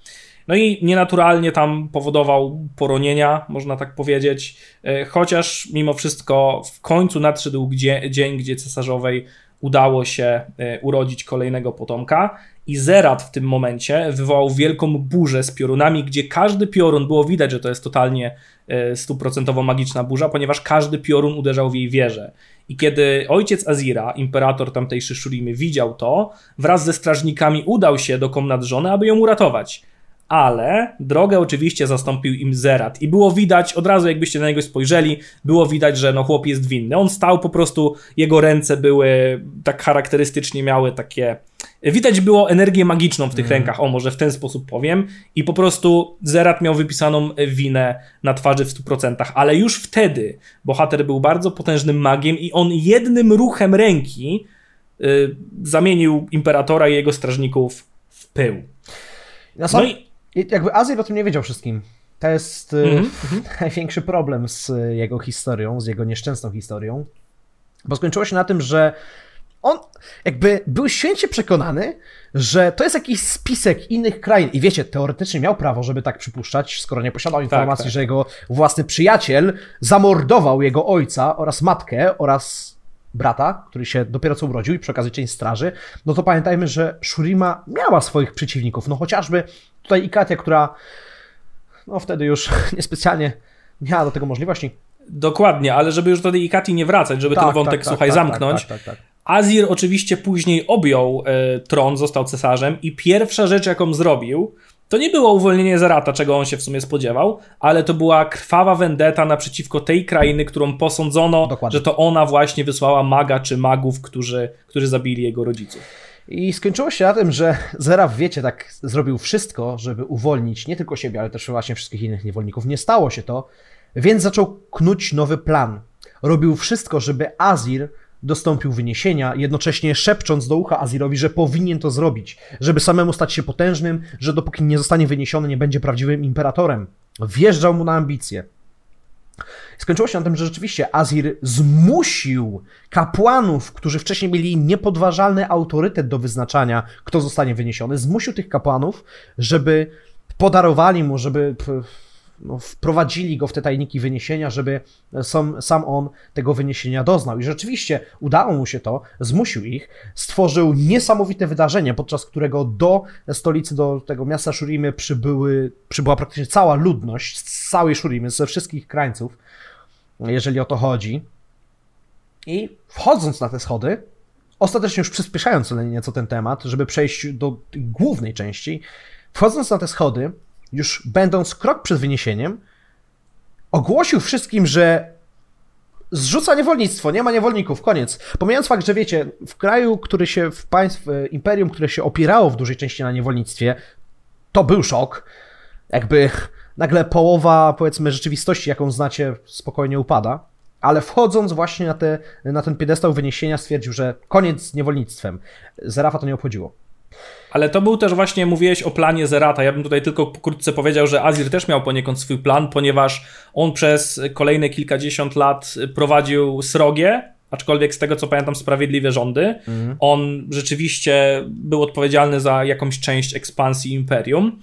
No i nienaturalnie tam powodował poronienia, można tak powiedzieć, e, chociaż mimo wszystko w końcu nadszedł gdzie, dzień, gdzie cesarzowej udało się e, urodzić kolejnego potomka. I Zerat w tym momencie wywołał wielką burzę z piorunami, gdzie każdy piorun było widać, że to jest totalnie e, stuprocentowo magiczna burza, ponieważ każdy piorun uderzał w jej wieżę. I kiedy ojciec Azira, imperator tamtejszy Shurimy, widział to, wraz ze strażnikami udał się do komnat żony, aby ją uratować ale drogę oczywiście zastąpił im Zerat i było widać, od razu jakbyście na niego spojrzeli, było widać, że no chłop jest winny. On stał po prostu, jego ręce były tak charakterystycznie miały takie, widać było energię magiczną w tych mm. rękach, o może w ten sposób powiem i po prostu Zerat miał wypisaną winę na twarzy w 100%, ale już wtedy bohater był bardzo potężnym magiem i on jednym ruchem ręki y, zamienił imperatora i jego strażników w pył. No i i jakby Azir o tym nie wiedział wszystkim. To jest mm -hmm. największy problem z jego historią, z jego nieszczęsną historią. Bo skończyło się na tym, że on jakby był święcie przekonany, że to jest jakiś spisek innych krain. I wiecie, teoretycznie miał prawo, żeby tak przypuszczać, skoro nie posiadał tak, informacji, tak, tak. że jego własny przyjaciel zamordował jego ojca oraz matkę oraz brata, który się dopiero co urodził i przy okazji część straży, no to pamiętajmy, że Shurima miała swoich przeciwników. No chociażby tutaj Ikatia, która no wtedy już niespecjalnie miała do tego możliwości. Dokładnie, ale żeby już do tej Ikati nie wracać, żeby tak, ten wątek, tak, słuchaj, tak, tak zamknąć. Tak, tak, Azir oczywiście później objął e, tron, został cesarzem i pierwsza rzecz, jaką zrobił, to nie było uwolnienie Zarata, czego on się w sumie spodziewał, ale to była krwawa vendetta naprzeciwko tej krainy, którą posądzono, Dokładnie. że to ona właśnie wysłała maga czy magów, którzy, którzy zabili jego rodziców. I skończyło się na tym, że Zeraf, wiecie, tak zrobił wszystko, żeby uwolnić nie tylko siebie, ale też właśnie wszystkich innych niewolników. Nie stało się to, więc zaczął knuć nowy plan. Robił wszystko, żeby Azir dostąpił wyniesienia, jednocześnie szepcząc do ucha Azirowi, że powinien to zrobić, żeby samemu stać się potężnym, że dopóki nie zostanie wyniesiony, nie będzie prawdziwym imperatorem. Wjeżdżał mu na ambicje. Skończyło się na tym, że rzeczywiście Azir zmusił kapłanów, którzy wcześniej mieli niepodważalny autorytet do wyznaczania, kto zostanie wyniesiony, zmusił tych kapłanów, żeby podarowali mu, żeby no, wprowadzili go w te tajniki wyniesienia, żeby sam, sam on tego wyniesienia doznał. I rzeczywiście udało mu się to, zmusił ich, stworzył niesamowite wydarzenie, podczas którego do stolicy, do tego miasta Shurimy przybyły, przybyła praktycznie cała ludność z całej Shurimy, ze wszystkich krańców, jeżeli o to chodzi. I wchodząc na te schody, ostatecznie już przyspieszając nieco ten temat, żeby przejść do głównej części, wchodząc na te schody, już będąc krok przed wyniesieniem, ogłosił wszystkim, że zrzuca niewolnictwo, nie ma niewolników, koniec. Pomijając fakt, że wiecie, w kraju, który się, w państw, imperium, które się opierało w dużej części na niewolnictwie, to był szok. Jakby nagle połowa, powiedzmy, rzeczywistości, jaką znacie, spokojnie upada. Ale wchodząc właśnie na, te, na ten piedestał wyniesienia, stwierdził, że koniec z niewolnictwem. Zerafa to nie obchodziło. Ale to był też właśnie, mówiłeś o planie Zerata. Ja bym tutaj tylko pokrótce powiedział, że Azir też miał poniekąd swój plan, ponieważ on przez kolejne kilkadziesiąt lat prowadził srogie, aczkolwiek z tego co pamiętam sprawiedliwe rządy. Mhm. On rzeczywiście był odpowiedzialny za jakąś część ekspansji imperium.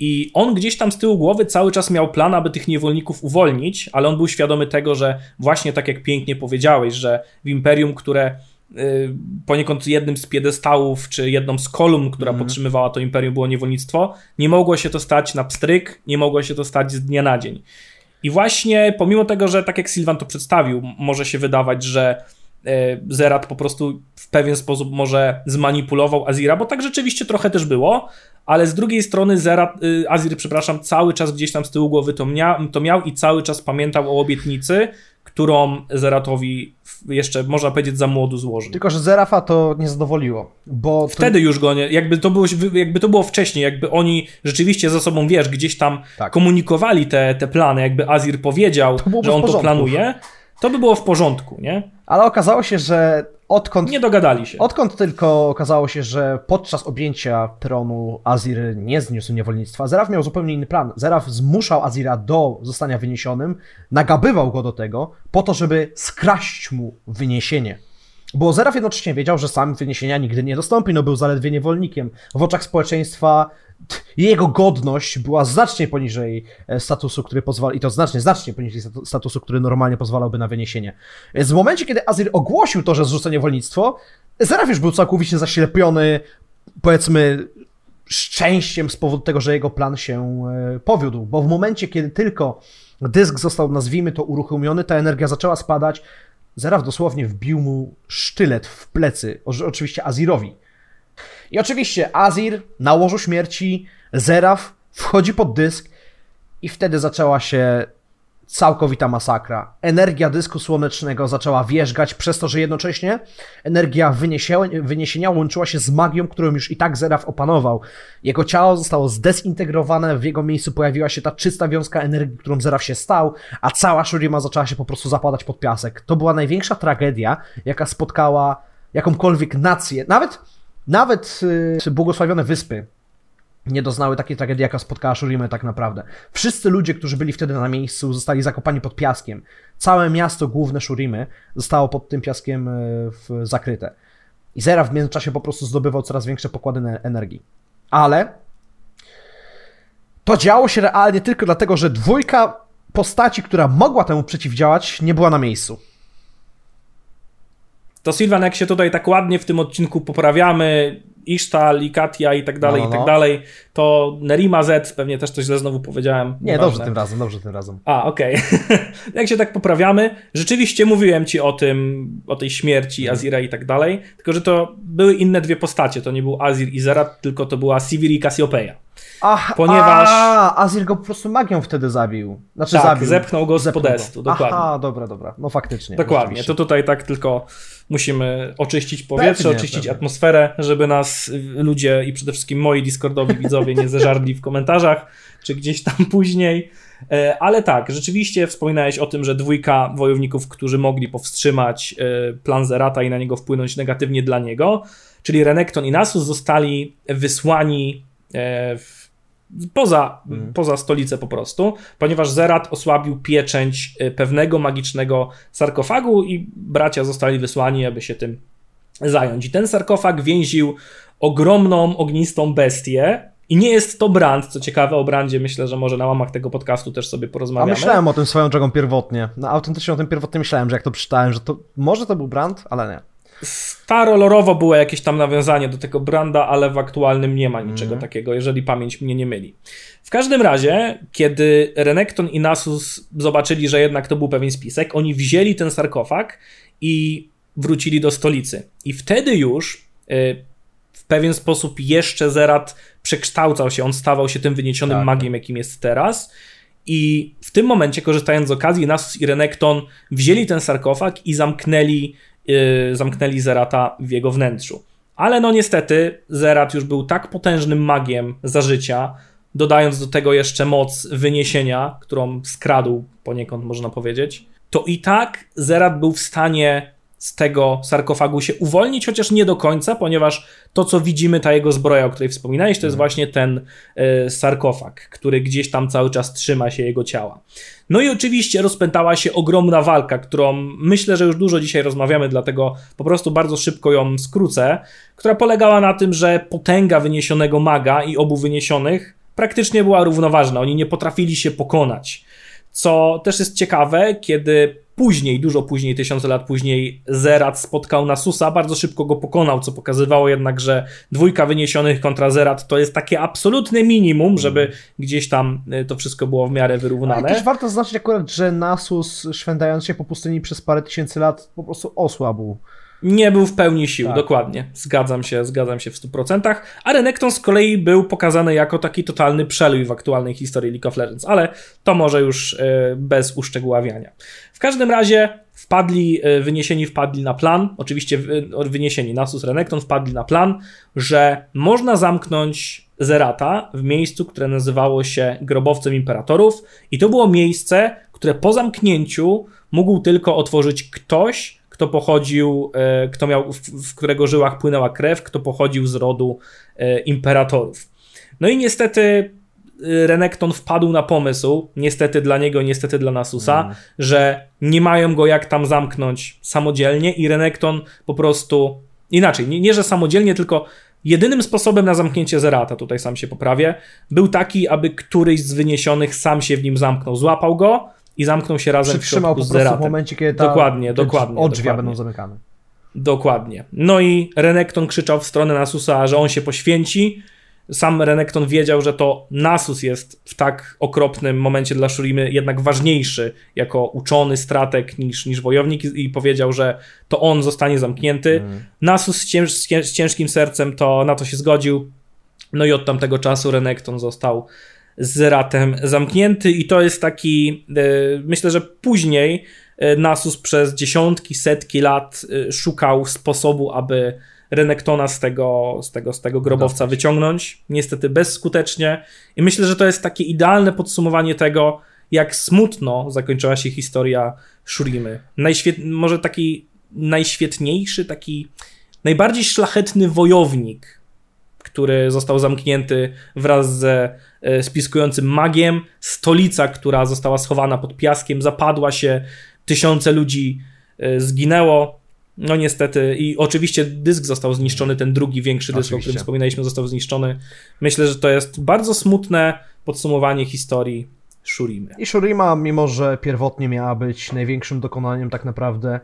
I on gdzieś tam z tyłu głowy cały czas miał plan, aby tych niewolników uwolnić, ale on był świadomy tego, że właśnie tak jak pięknie powiedziałeś, że w imperium, które Y, poniekąd jednym z piedestałów, czy jedną z kolumn, która mm. podtrzymywała to imperium, było niewolnictwo. Nie mogło się to stać na pstryk, nie mogło się to stać z dnia na dzień. I właśnie pomimo tego, że tak jak Sylwan to przedstawił, może się wydawać, że Zerat po prostu w pewien sposób może zmanipulował Azira, bo tak rzeczywiście trochę też było, ale z drugiej strony Zerat, y, Azir, przepraszam, cały czas gdzieś tam z tyłu głowy to, mia, to miał i cały czas pamiętał o obietnicy, którą Zeratowi jeszcze, można powiedzieć, za młodu złożył. Tylko, że Zerafa to nie zadowoliło, bo... Wtedy to... już go nie, jakby to, było, jakby to było wcześniej, jakby oni rzeczywiście ze sobą, wiesz, gdzieś tam tak. komunikowali te, te plany, jakby Azir powiedział, że on to planuje, to by było w porządku, nie? Ale okazało się, że odkąd... Nie dogadali się. Odkąd tylko okazało się, że podczas objęcia tronu Azir nie zniósł niewolnictwa, Zeraf miał zupełnie inny plan. Zeraf zmuszał Azira do zostania wyniesionym, nagabywał go do tego, po to, żeby skraść mu wyniesienie. Bo Zeraf jednocześnie wiedział, że sam wyniesienia nigdy nie dostąpi, no był zaledwie niewolnikiem. W oczach społeczeństwa jego godność była znacznie poniżej e, statusu, który pozwala, i to znacznie, znacznie poniżej statusu, który normalnie pozwalałby na wyniesienie. Więc w momencie, kiedy Azir ogłosił to, że zrzuca niewolnictwo, Zeraf już był całkowicie zaślepiony, powiedzmy, szczęściem z powodu tego, że jego plan się e, powiódł, bo w momencie, kiedy tylko dysk został, nazwijmy to, uruchomiony, ta energia zaczęła spadać, Zeraf dosłownie wbił mu sztylet w plecy, oczywiście Azirowi. I oczywiście Azir na łożu śmierci, Zeraf wchodzi pod dysk i wtedy zaczęła się całkowita masakra. Energia dysku słonecznego zaczęła wierzgać, przez to, że jednocześnie energia wyniesienia łączyła się z magią, którą już i tak Zeraf opanował. Jego ciało zostało zdezintegrowane, w jego miejscu pojawiła się ta czysta wiązka energii, którą Zeraf się stał, a cała Shurima zaczęła się po prostu zapadać pod piasek. To była największa tragedia, jaka spotkała jakąkolwiek nację. Nawet, nawet yy, błogosławione wyspy nie doznały takiej tragedii, jaka spotkała Shurimę tak naprawdę. Wszyscy ludzie, którzy byli wtedy na miejscu, zostali zakopani pod piaskiem. Całe miasto główne Shurimy zostało pod tym piaskiem e, zakryte. I Zera w międzyczasie po prostu zdobywał coraz większe pokłady energii. Ale to działo się realnie tylko dlatego, że dwójka postaci, która mogła temu przeciwdziałać, nie była na miejscu. To Sylwan, jak się tutaj tak ładnie w tym odcinku poprawiamy, Isztal i Katia i tak dalej, no, no, no. i tak no. dalej, to Nerima Z, pewnie też coś źle znowu powiedziałem. Nie, dobrze tym razem, dobrze tym razem. A, okej. Okay. Jak się tak poprawiamy, rzeczywiście mówiłem ci o tym, o tej śmierci mhm. Azira i tak dalej, tylko że to były inne dwie postacie, to nie był Azir i Zerat, tylko to była Sivir i Cassiopeia. Ach, ponieważ. A, Azir go po prostu magią wtedy zabił. Znaczy tak, zabił. zepchnął go z zepchnął podestu, go. dokładnie. Aha, dobra, dobra. No faktycznie. Dokładnie. To tutaj tak tylko musimy oczyścić powietrze, pewnie, oczyścić pewnie. atmosferę, żeby nas ludzie i przede wszystkim moi Discordowi widzowie nie zeżarli w komentarzach, czy gdzieś tam później. E, ale tak, rzeczywiście wspominałeś o tym, że dwójka wojowników, którzy mogli powstrzymać e, plan Zerata i na niego wpłynąć negatywnie dla niego, czyli Renekton i Nasus zostali wysłani poza, mm. poza stolicę po prostu, ponieważ Zerat osłabił pieczęć y, pewnego magicznego sarkofagu i bracia zostali wysłani, aby się tym zająć. I ten sarkofag więził ogromną, ognistą bestię, i nie jest to brand, co ciekawe o brandzie, myślę, że może na łamach tego podcastu też sobie porozmawiamy. A myślałem o tym swoją drogą pierwotnie. No autentycznie o tym pierwotnie myślałem, że jak to przeczytałem, że to może to był brand, ale nie. Starolorowo było jakieś tam nawiązanie do tego branda, ale w aktualnym nie ma niczego mm. takiego, jeżeli pamięć mnie nie myli. W każdym razie, kiedy Renekton i Nasus zobaczyli, że jednak to był pewien spisek, oni wzięli ten sarkofag i wrócili do stolicy. I wtedy już y, w pewien sposób jeszcze Zerat przekształcał się, on stawał się tym wyniesionym tak. magiem, jakim jest teraz. I w tym momencie, korzystając z okazji, Nasus i Renekton wzięli ten sarkofag i zamknęli zamknęli Zerata w jego wnętrzu. Ale no niestety Zerat już był tak potężnym magiem za życia, dodając do tego jeszcze moc wyniesienia, którą skradł poniekąd można powiedzieć, to i tak Zerat był w stanie z tego sarkofagu się uwolnić, chociaż nie do końca, ponieważ to, co widzimy, ta jego zbroja, o której wspominałeś, to jest mhm. właśnie ten y, sarkofag, który gdzieś tam cały czas trzyma się jego ciała. No i oczywiście rozpętała się ogromna walka, którą myślę, że już dużo dzisiaj rozmawiamy, dlatego po prostu bardzo szybko ją skrócę, która polegała na tym, że potęga wyniesionego maga i obu wyniesionych praktycznie była równoważna. Oni nie potrafili się pokonać. Co też jest ciekawe, kiedy później, dużo później, tysiące lat później, Zerat spotkał Nasusa, bardzo szybko go pokonał, co pokazywało jednak, że dwójka wyniesionych kontra Zerat to jest takie absolutne minimum, żeby gdzieś tam y, to wszystko było w miarę wyrównane. Ale też warto zaznaczyć akurat, że Nasus, szwendając się po pustyni przez parę tysięcy lat, po prostu osłabł. Nie był w pełni sił, tak. dokładnie. Zgadzam się, zgadzam się w 100%. A Renekton z kolei był pokazany jako taki totalny przeluj w aktualnej historii League of Legends, ale to może już y, bez uszczegóławiania. W każdym razie wpadli, y, wyniesieni wpadli na plan, oczywiście wyniesieni Nasus Renekton wpadli na plan, że można zamknąć Zerata w miejscu, które nazywało się Grobowcem Imperatorów i to było miejsce, które po zamknięciu mógł tylko otworzyć ktoś, kto pochodził, e, kto miał, w którego żyłach płynęła krew, kto pochodził z rodu e, imperatorów. No i niestety y, Renekton wpadł na pomysł, niestety dla niego, niestety dla Nasusa, Mm. że nie mają go jak tam zamknąć samodzielnie i Renekton po prostu inaczej, nie, nie że samodzielnie, tylko jedynym sposobem na zamknięcie Zerata, tutaj sam się poprawię, był taki, aby któryś z wyniesionych sam się w nim zamknął. Złapał go i zamknął się razem w Przytrzymał środku po prostu w momencie, kiedy ta, Dokładnie, dokładnie, odrzwia dokładnie. będą zamykane. Dokładnie. No i Renekton krzyczał w stronę Nasusa, że on się poświęci. Sam Renekton wiedział, że to Nasus jest w tak okropnym momencie dla Shurimy jednak ważniejszy jako uczony, strateg niż, niż wojownik i powiedział, że to on zostanie zamknięty. Nasus z, cięż, z cięż- z ciężkim sercem to na to się zgodził. No i od tamtego czasu Renekton został z Ratem zamknięty i to jest taki, e, myślę, że później e, Nasus przez dziesiątki, setki lat e, szukał sposobu, aby Renektona z tego, z tego, z tego grobowca wyciągnąć. Niestety bezskutecznie. I myślę, że to jest takie idealne podsumowanie tego, jak smutno zakończyła się historia Shurimy. Może taki najświetniejszy, taki najbardziej szlachetny wojownik, który został zamknięty wraz ze e, spiskującym magiem. Stolica, która została schowana pod piaskiem, zapadła się, tysiące ludzi e, zginęło. No niestety, i oczywiście dysk został zniszczony, ten drugi większy dysk, o którym Oczywiście. wspominaliśmy, został zniszczony. Myślę, że to jest bardzo smutne podsumowanie historii Shurimy. I Shurima, mimo że pierwotnie miała być największym dokonaniem tak naprawdę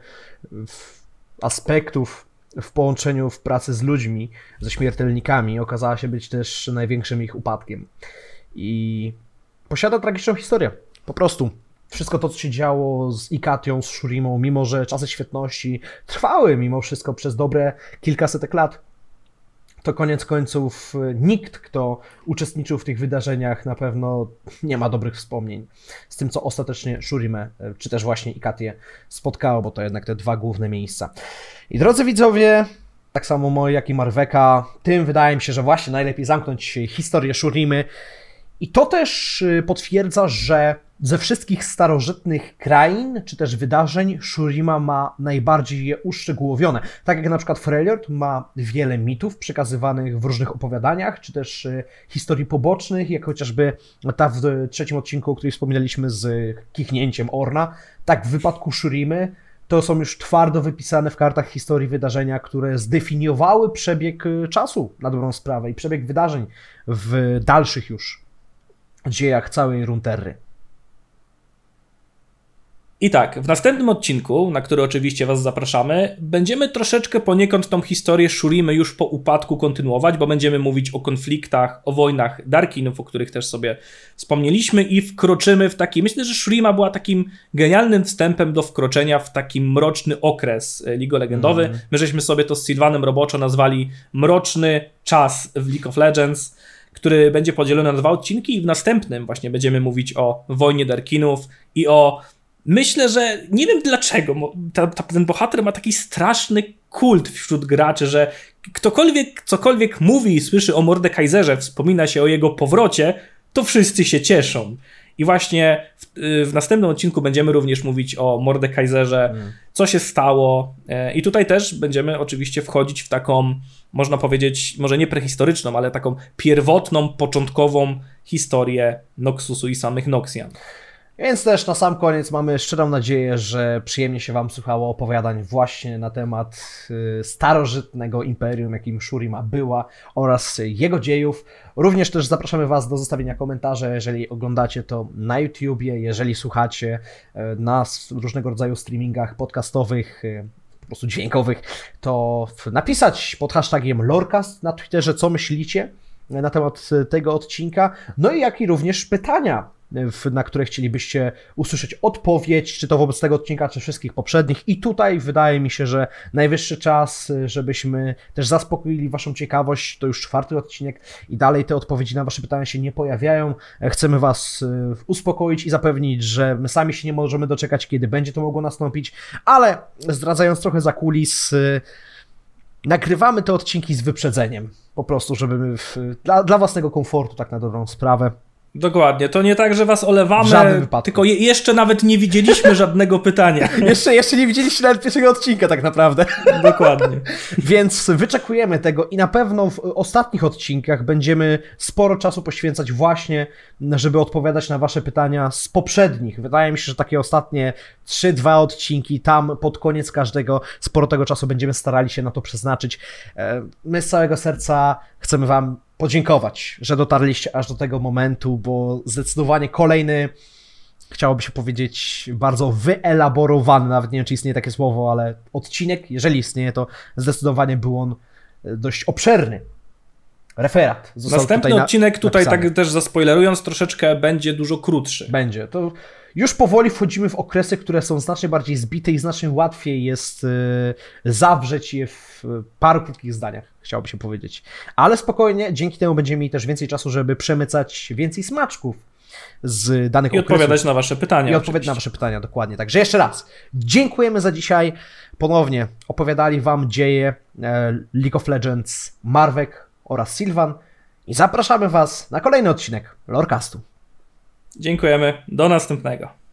aspektów w połączeniu w pracy z ludźmi, ze śmiertelnikami, okazała się być też największym ich upadkiem. I posiada tragiczną historię. Po prostu. Wszystko to, co się działo z Ikatią, z Shurimą, mimo że czasy świetności trwały mimo wszystko przez dobre kilkasetek lat, to koniec końców y, nikt, kto uczestniczył w tych wydarzeniach, na pewno nie ma dobrych wspomnień z tym, co ostatecznie Shurimę, y, czy też właśnie Ikatię spotkało, bo to jednak te dwa główne miejsca. I drodzy widzowie, tak samo moi, jak i Marweka, tym wydaje mi się, że właśnie najlepiej zamknąć historię Shurimy. I to też y, potwierdza, że ze wszystkich starożytnych krain, czy też wydarzeń, Shurima ma najbardziej je uszczegółowione. Tak jak na przykład Freljord ma wiele mitów przekazywanych w różnych opowiadaniach, czy też y, historii pobocznych, jak chociażby ta w trzecim odcinku, o której wspominaliśmy z kichnięciem Orna. Tak w wypadku Shurimy to są już twardo wypisane w kartach historii wydarzenia, które zdefiniowały przebieg y, czasu na dobrą sprawę i przebieg wydarzeń w dalszych już dziejach całej Runterry. I tak, w następnym odcinku, na który oczywiście Was zapraszamy, będziemy troszeczkę poniekąd tą historię Shurimy już po upadku kontynuować, bo będziemy mówić o konfliktach, o wojnach Darkinów, o których też sobie wspomnieliśmy i wkroczymy w taki, myślę, że Shurima była takim genialnym wstępem do wkroczenia w taki mroczny okres League Legendowy. My żeśmy sobie to z Sylvanem roboczo nazwali mroczny czas w League of Legends który będzie podzielony na dwa odcinki i w następnym właśnie będziemy mówić o wojnie Darkinów i o Myślę, że nie wiem dlaczego ta, ta, ten bohater ma taki straszny kult wśród graczy, że ktokolwiek cokolwiek mówi i słyszy o Mordekaiserze, wspomina się o jego powrocie, to wszyscy się cieszą. I właśnie w, w następnym odcinku będziemy również mówić o Mordekaiserze, co się stało. E, I tutaj też będziemy oczywiście wchodzić w taką, można powiedzieć, może nie prehistoryczną, ale taką pierwotną, początkową historię Noxusu i samych Noxian. Więc też na sam koniec mamy szczerą nadzieję, że przyjemnie się Wam słuchało opowiadań właśnie na temat y, starożytnego imperium, jakim Shurima była oraz jego dziejów. Również też zapraszamy Was do zostawienia komentarza, jeżeli oglądacie to na YouTubie, jeżeli słuchacie y, na s- różnego rodzaju streamingach podcastowych, y, po prostu dźwiękowych, to w- napisać pod hashtagiem Lorcast na Twitterze, co myślicie na temat tego odcinka, no i jak i również pytania, w- na które chcielibyście usłyszeć odpowiedź, czy to wobec tego odcinka, czy wszystkich poprzednich. I tutaj wydaje mi się, że najwyższy czas, żebyśmy też zaspokoili Waszą ciekawość. To już czwarty odcinek i dalej te odpowiedzi na Wasze pytania się nie pojawiają. E, Chcemy Was y, uspokoić i zapewnić, że my sami się nie możemy doczekać, kiedy będzie to mogło nastąpić, ale zdradzając trochę za kulis, y, nagrywamy te odcinki z wyprzedzeniem. Po prostu, żeby dla, dla własnego komfortu, tak na dobrą sprawę. Dokładnie, to nie tak, że was olewamy, tylko je, jeszcze nawet nie widzieliśmy żadnego pytania. Jeszcze, jeszcze nie widzieliście nawet pierwszego odcinka tak naprawdę. Dokładnie. Więc wyczekujemy tego i na pewno w ostatnich odcinkach będziemy sporo czasu poświęcać właśnie, żeby odpowiadać na wasze pytania z poprzednich. Wydaje mi się, że takie ostatnie 3-2 odcinki, tam pod koniec każdego sporo tego czasu będziemy starali się na to przeznaczyć. E, My z całego serca chcemy wam podziękować, że dotarliście aż do tego momentu, bo zdecydowanie kolejny chciałoby się powiedzieć, bardzo wyelaborowany, nawet nie wiem, czy istnieje takie słowo, ale odcinek, jeżeli istnieje, to zdecydowanie był on e, dość obszerny. Referat. został Następny tutaj odcinek, tutaj napisany. tak też zaspoilerując, troszeczkę będzie dużo krótszy. Będzie. To już powoli wchodzimy w okresy, które są znacznie bardziej zbite i znacznie łatwiej jest e, zawrzeć je w e, paru krótkich zdaniach, chciałoby się powiedzieć. Ale spokojnie, dzięki temu będziemy mieli też więcej czasu, żeby przemycać więcej smaczków z danych I okresów. odpowiadać na wasze pytania. I odpowiedzieć na. Wasze pytania, dokładnie. Także jeszcze raz, dziękujemy za dzisiaj. Ponownie opowiadali Wam dzieje e, League of Legends Marwek oraz Sylvan i zapraszamy Was na kolejny odcinek Lorecastu. Dziękujemy. Do następnego.